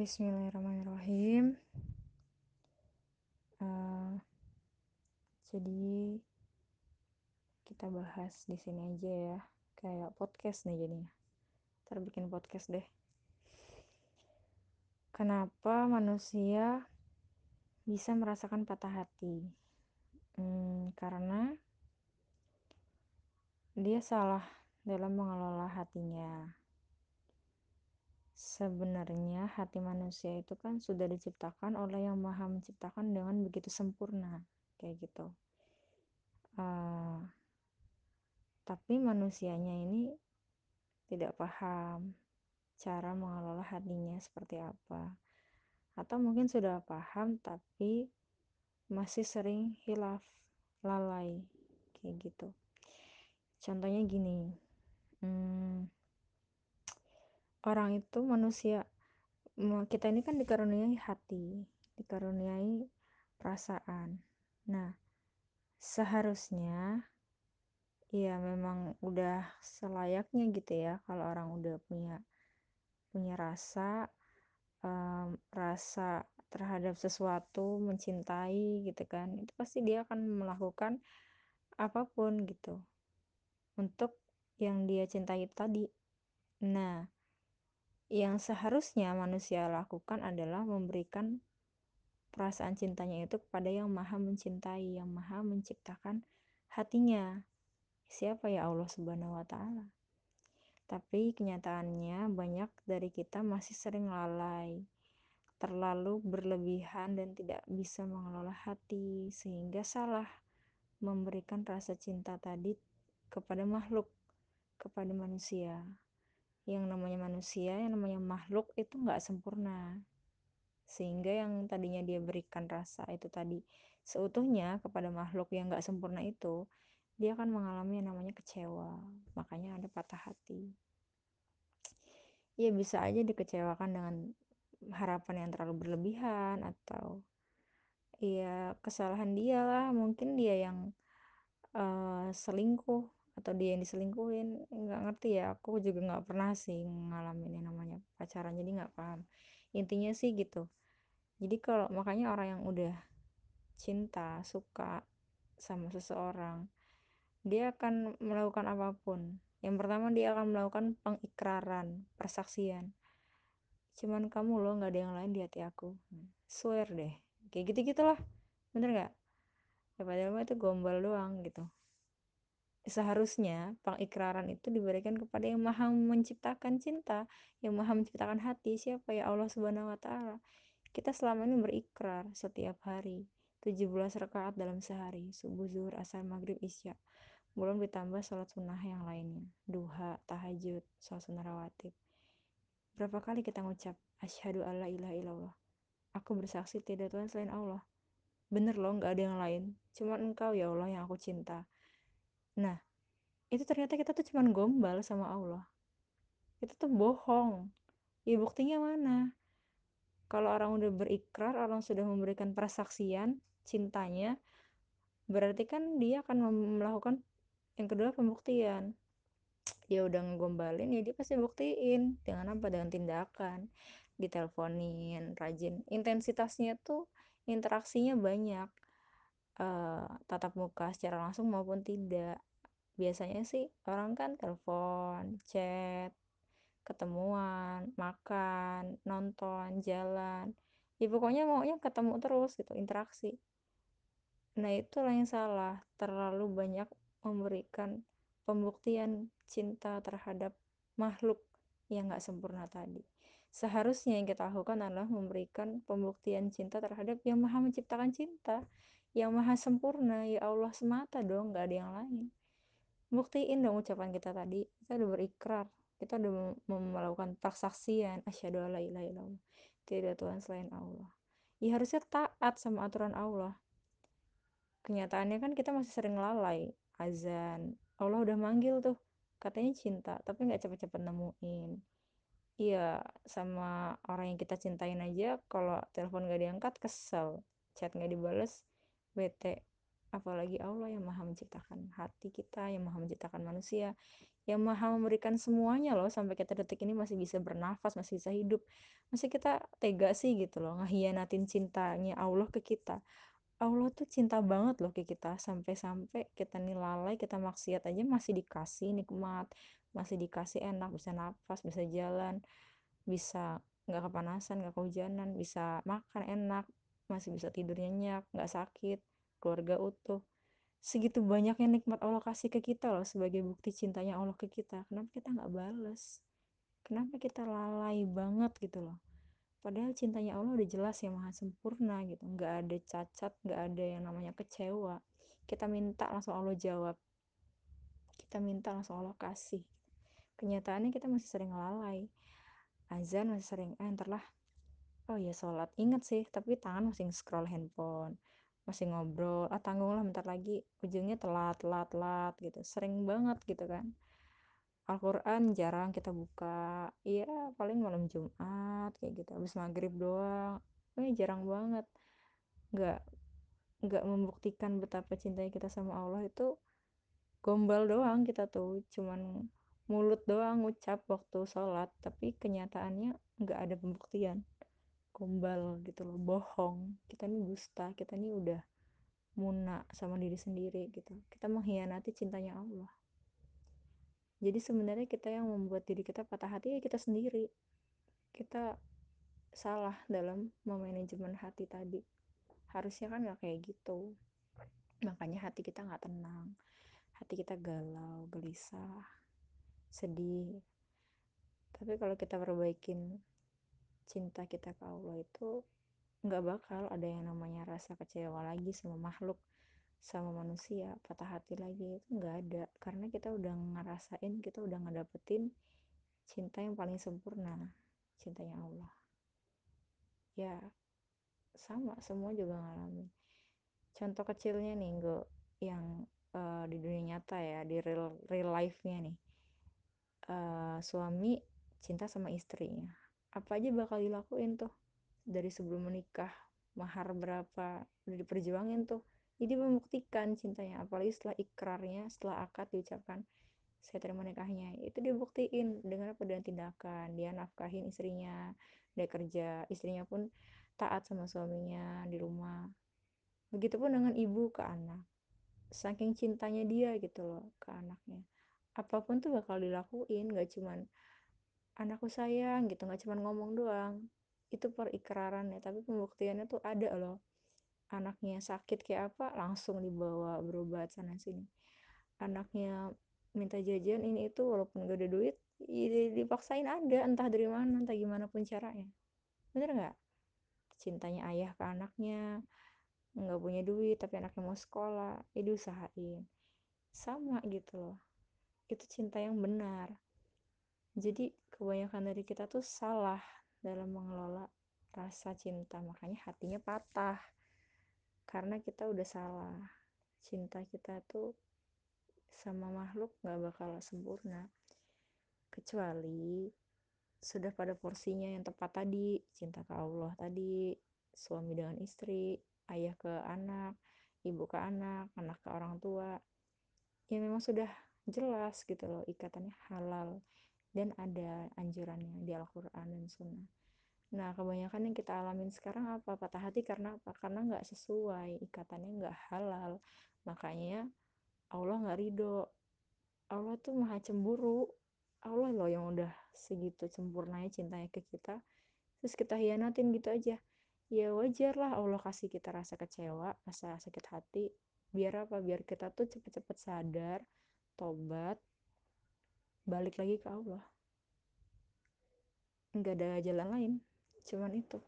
Bismillahirrahmanirrahim. Uh, jadi kita bahas di sini aja ya, kayak podcast nih jadinya. Ntar bikin podcast deh. Kenapa manusia bisa merasakan patah hati? Hmm, karena dia salah dalam mengelola hatinya sebenarnya hati manusia itu kan sudah diciptakan oleh yang maha menciptakan dengan begitu sempurna kayak gitu. Uh, tapi manusianya ini tidak paham cara mengelola hatinya seperti apa. Atau mungkin sudah paham tapi masih sering hilaf lalai kayak gitu. Contohnya gini hmm, orang itu manusia kita ini kan dikaruniai hati dikaruniai perasaan. Nah seharusnya ya memang udah selayaknya gitu ya kalau orang udah punya punya rasa um, rasa terhadap sesuatu mencintai gitu kan itu pasti dia akan melakukan apa pun gitu untuk yang dia cintai tadi. Nah yang seharusnya manusia lakukan adalah memberikan perasaan cintanya itu kepada yang maha mencintai, yang maha menciptakan hatinya. Siapa ya Allah subhanahu wa ta'ala. Tapi kenyataannya banyak dari kita masih sering lalai, terlalu berlebihan dan tidak bisa mengelola hati, sehingga salah memberikan rasa cinta tadi kepada makhluk, kepada manusia yang namanya manusia, yang namanya makhluk itu nggak sempurna. Sehingga yang tadinya dia berikan rasa itu tadi seutuhnya kepada makhluk yang nggak sempurna itu, dia akan mengalami yang namanya kecewa. Makanya ada patah hati. Ya bisa aja dikecewakan dengan harapan yang terlalu berlebihan atau ya kesalahan dia lah mungkin dia yang uh, selingkuh atau dia yang diselingkuhin nggak ngerti ya. Aku juga nggak pernah sih ngalamin yang namanya pacaran jadi nggak paham. Intinya sih gitu. Jadi kalau makanya orang yang udah cinta suka sama seseorang dia akan melakukan apa pun. Yang pertama dia akan melakukan pengikraran persaksian. Cuman kamu loh nggak ada yang lain di hati aku. Swear deh. Kayak gitu gitulah bener nggak? Ya padahal itu gombal doang gitu seharusnya pengikraran itu diberikan kepada yang maha menciptakan cinta yang maha menciptakan hati siapa? Ya Allah subhanahu wa ta'ala. Kita selama ini berikrar setiap hari 17 rakaat dalam sehari subuh zuhur asar maghrib isya. Belum ditambah sholat sunnah yang lainnya duha tahajud sholat sunnah rawatib. Berapa kali kita ngucap asyhadu alla ilaha illallah. Aku bersaksi tidak Tuhan selain Allah. Bener loh nggak ada yang lain. Cuman engkau ya Allah yang aku cinta Nah, itu ternyata kita tuh cuman gombal sama Allah. Itu tuh bohong. Ya buktinya mana? Kalau orang udah berikrar, orang sudah memberikan persaksian cintanya, berarti kan dia akan melakukan yang kedua pembuktian. Dia udah ngegombalin, ya dia pasti buktiin. Dengan apa? Dengan tindakan. Diteleponin, rajin. Intensitasnya tuh interaksinya banyak. Uh, tatap muka secara langsung maupun tidak biasanya sih orang kan telepon, chat, ketemuan, makan, nonton, jalan. Ya pokoknya maunya ketemu terus gitu, interaksi. Nah itulah yang salah, terlalu banyak memberikan pembuktian cinta terhadap makhluk yang gak sempurna tadi. Seharusnya yang kita lakukan adalah memberikan pembuktian cinta terhadap yang maha menciptakan cinta, yang maha sempurna, ya Allah semata dong, gak ada yang lain. Buktiin dong ucapan kita tadi kita udah berikrar kita udah melakukan persaksian asyhadu alla ilaha illallah. Tidak Tuhan selain Allah. Ya harusnya taat sama aturan Allah. Kenyataannya kan kita masih sering lalai azan. Allah udah manggil tuh katanya cinta tapi nggak cepet-cepet nemuin. Iya sama orang yang kita cintain aja kalau telepon gak diangkat kesel. Chat nggak dibales bete. Apalagi Allah yang maha menciptakan hati kita yang maha menciptakan manusia yang maha memberikan semuanya loh sampai kita detik ini masih bisa bernafas masih bisa hidup. Masih kita tega sih gitu loh ngehianatin cintanya Allah ke kita. Allah tuh cinta banget loh ke kita sampai-sampai kita nih lalai kita maksiat aja masih dikasih nikmat masih dikasih enak bisa nafas bisa jalan bisa nggak kepanasan nggak kehujanan bisa makan enak masih bisa tidur nyenyak nggak sakit keluarga utuh. Segitu banyaknya nikmat Allah kasih ke kita loh sebagai bukti cintanya Allah ke kita. Kenapa kita nggak balas kenapa kita lalai banget gitu loh? Padahal cintanya Allah udah jelas ya maha sempurna gitu. Nggak ada cacat nggak ada yang namanya kecewa. Kita minta langsung Allah jawab. Kita minta langsung Allah kasih. Kenyataannya kita masih sering lalai. Azan masih sering. Eh entarlah oh ya sholat. Inget sih tapi tangan masih scroll handphone masih ngobrol. Ah tanggung lah bentar lagi ujungnya telat telat telat gitu. Sering banget gitu kan. Al-Quran jarang kita buka. Iya paling malam Jumat kayak gitu. Habis maghrib doang. Eh jarang banget. Nggak nggak membuktikan betapa cintanya kita sama Allah itu gombal doang kita tuh. Cuman mulut doang ngucap waktu sholat tapi kenyataannya nggak ada pembuktian gombal gitu loh bohong. Kita nih dusta kita nih udah muna sama diri sendiri gitu. Kita mengkhianati cintanya Allah. Jadi sebenarnya kita yang membuat diri kita patah hati ya kita sendiri. Kita salah dalam memanajemen hati tadi. Harusnya kan nggak kayak gitu. Makanya hati kita nggak tenang. Hati kita galau gelisah sedih. Tapi kalau kita perbaikin cinta kita ke Allah itu nggak bakal ada yang namanya rasa kecewa lagi sama makhluk sama manusia patah hati lagi itu nggak ada. Karena kita udah ngerasain kita udah ngedapetin cinta yang paling sempurna cintanya Allah. Ya sama semua juga ngalamin. Contoh kecilnya nih gue yang uh, di dunia nyata ya di real real life nya nih. Uh, suami cinta sama istrinya apa aja bakal dilakuin tuh? Dari sebelum menikah mahar berapa udah diperjuangin tuh. Jadi membuktikan cintanya apalagi setelah ikrarnya setelah akad diucapkan saya terima nikahnya. Itu dibuktiin dengan apa? Dengan tindakan. Dia nafkahin istrinya dia kerja istrinya pun taat sama suaminya di rumah. Begitupun dengan ibu ke anak. Saking cintanya dia gitu loh ke anaknya. Apa pun tuh bakal dilakuin gak cuman anakku sayang gitu nggak cuma ngomong doang. Itu perikraran ya tapi pembuktiannya tuh ada loh. Anaknya sakit kayak apa langsung dibawa berobat sana sini. Anaknya minta jajan ini itu walaupun gak ada duit dipaksain ada entah dari mana entah gimana pun caranya. Bener nggak? Cintanya ayah ke anaknya nggak punya duit tapi anaknya mau sekolah ya diusahain. Sama gitu loh. Itu cinta yang benar jadi kebanyakan dari kita tuh salah dalam mengelola rasa cinta makanya hatinya patah karena kita udah salah. Cinta kita tuh sama makhluk gak bakal sempurna kecuali sudah pada porsinya yang tepat tadi cinta ke Allah tadi suami dengan istri ayah ke anak ibu ke anak anak ke orang tua. Ya memang sudah jelas gitu loh ikatannya halal dan ada anjurannya di Al-Quran dan Sunnah. Nah kebanyakan yang kita alamin sekarang apa? Patah hati karena apa? Karena nggak sesuai ikatannya nggak halal. Makanya Allah nggak ridho. Allah tuh maha cemburu. Allah loh yang udah segitu sempurnanya cintanya ke kita. Terus kita hianatin gitu aja. Ya wajar lah Allah kasih kita rasa kecewa rasa sakit hati. Biar apa? Biar kita tuh cepet-cepet sadar tobat balik lagi ke Allah. Nggak ada jalan lain cuman itu.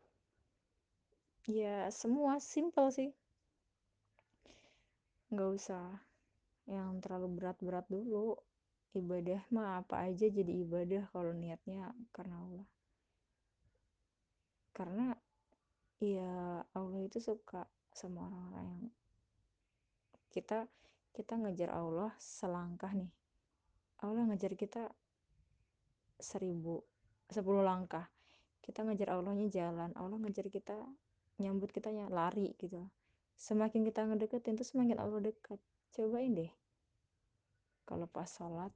Ya semua simple sih. Nggak usah yang terlalu berat-berat dulu. Ibadah mah apa aja jadi ibadah kalau niatnya karena Allah. Karena ya Allah itu suka sama orang-orang yang kita kita ngejar Allah selangkah nih Allah ngejar kita seribu sepuluh langkah. Kita ngejar Allahnya jalan Allah ngejar kita nyambut kita ya lari gitu. Semakin kita ngedeketin tuh semakin Allah dekat. Cobain deh. Kalau pas sholat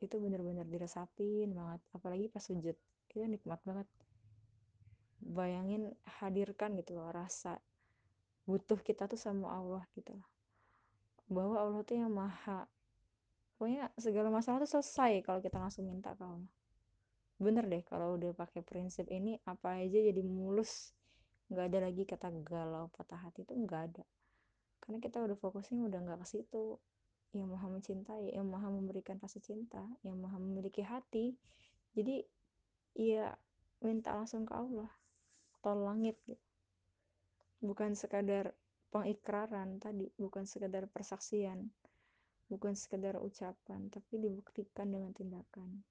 itu bener-bener diresapin banget. Apalagi pas sujud itu nikmat banget. Bayangin hadirkan gitu loh rasa butuh kita tuh sama Allah gitu. Bahwa Allah tuh yang maha pokoknya segala masalah tuh selesai kalau kita langsung minta ke Allah. Bener deh kalau udah pakai prinsip ini apa aja jadi mulus. Nggak ada lagi kata galau patah hati itu nggak ada. Karena kita udah fokusnya udah nggak ke situ. Yang maha mencintai yang maha memberikan rasa cinta yang maha memiliki hati. Jadi ya minta langsung ke Allah. Tol langit gitu. Bukan sekadar pengikraran tadi bukan sekadar persaksian bukan sekadar ucapan tapi dibuktikan dengan tindakan.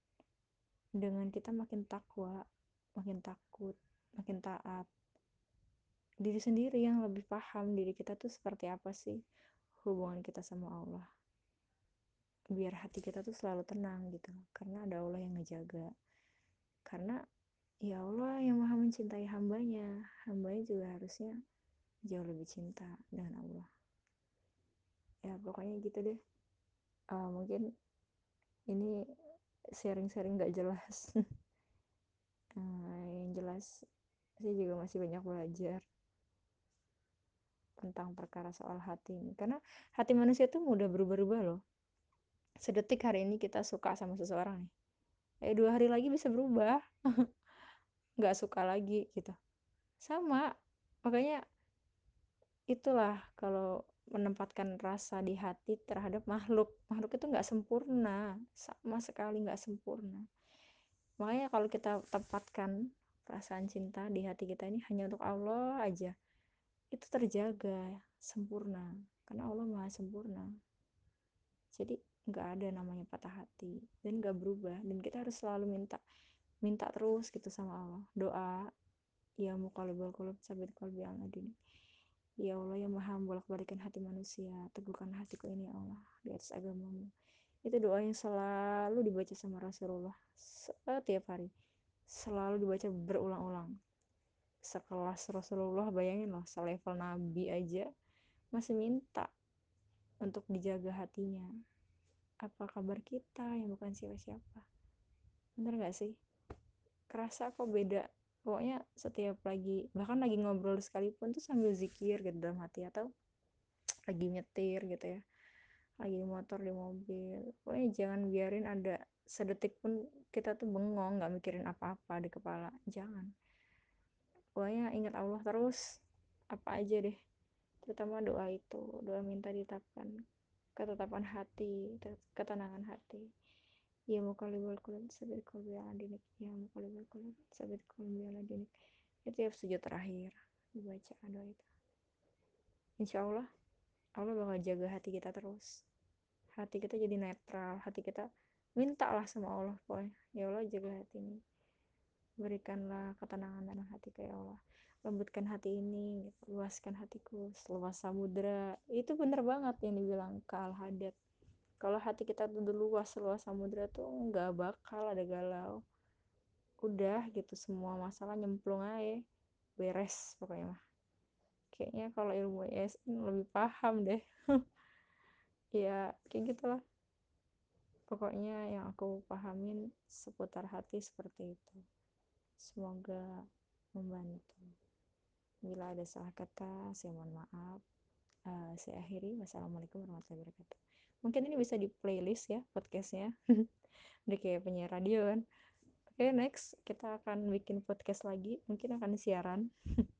Dengan kita makin takwa makin takut makin taat. Diri sendiri yang lebih paham diri kita tuh seperti apa sih hubungan kita sama Allah. Biar hati kita tuh selalu tenang gitu karena ada Allah yang ngejaga. Karena ya Allah yang maha mencintai hambanya hambanya juga harusnya jauh lebih cinta dengan Allah. Ya pokoknya gitu deh uh, mungkin ini sharing-sharing gak jelas. Uh, yang jelas saya juga masih banyak belajar tentang perkara soal hati ini. Karena hati manusia tuh mudah berubah-ubah loh. Sedetik hari ini kita suka sama seseorang nih eh dua hari lagi bisa berubah. Nggak suka lagi gitu. Sama makanya itulah kalau menempatkan rasa di hati terhadap makhluk. Makhluk itu nggak sempurna sama sekali nggak sempurna. Makanya kalau kita tempatkan perasaan cinta di hati kita ini hanya untuk Allah aja itu terjaga sempurna. Karena Allah maha sempurna. Jadi nggak ada namanya patah hati dan nggak berubah. Dan kita harus selalu minta minta terus gitu sama Allah. Doa ya mukalibul kulub sabit kalbi aladini ya Allah yang maha bolak balikan hati manusia teguhkan hatiku ini ya Allah di atas agamamu. Itu doa yang selalu dibaca sama Rasulullah setiap hari. Selalu dibaca berulang-ulang. Sekelas Rasulullah bayangin loh selevel Nabi aja masih minta untuk dijaga hatinya. Apa kabar kita yang bukan siapa-siapa? Bener gak sih? Kerasa kok beda pokoknya setiap lagi bahkan lagi ngobrol sekalipun tuh sambil zikir gitu dalam hati atau lagi nyetir gitu ya. Lagi di motor di mobil. Pokoknya jangan biarin ada sedetik pun kita tuh bengong nggak mikirin apa-apa di kepala. Jangan. Pokoknya ingat Allah terus apa aja deh. Terutama doa itu doa minta ditetapkan. Ketetapan hati ketenangan hati ya mukalibul kulub sabit qalbi ala dinik ya mukalibul kulub sabit qalbi ala dinik itu ya sujud terakhir dibaca doa itu. Insya Allah Allah bakal jaga hati kita terus. Hati kita jadi netral hati kita mintalah sama Allah pokoknya. Ya Allah jaga hati ini. Berikanlah ketenangan dalam hati ya Allah. Lembutkan hati ini gitu. luaskan hatiku seluas samudra itu bener banget yang dibilang ke Al Hadad kalau hati kita tuh luas seluas samudra tuh nggak bakal ada galau udah gitu semua masalah nyemplung aja beres pokoknya mah kayaknya kalau ilmu ESN lebih paham deh ya kayak gitulah pokoknya yang aku pahamin seputar hati seperti itu Semoga membantu. Bila ada salah kata, saya mohon maaf. Uh, saya akhiri. Wassalamualaikum warahmatullahi wabarakatuh. Mungkin ini bisa di playlist ya podcastnya. Udah kayak penyiar radio kan. Oke, okay, next kita akan bikin podcast lagi. Mungkin akan siaran.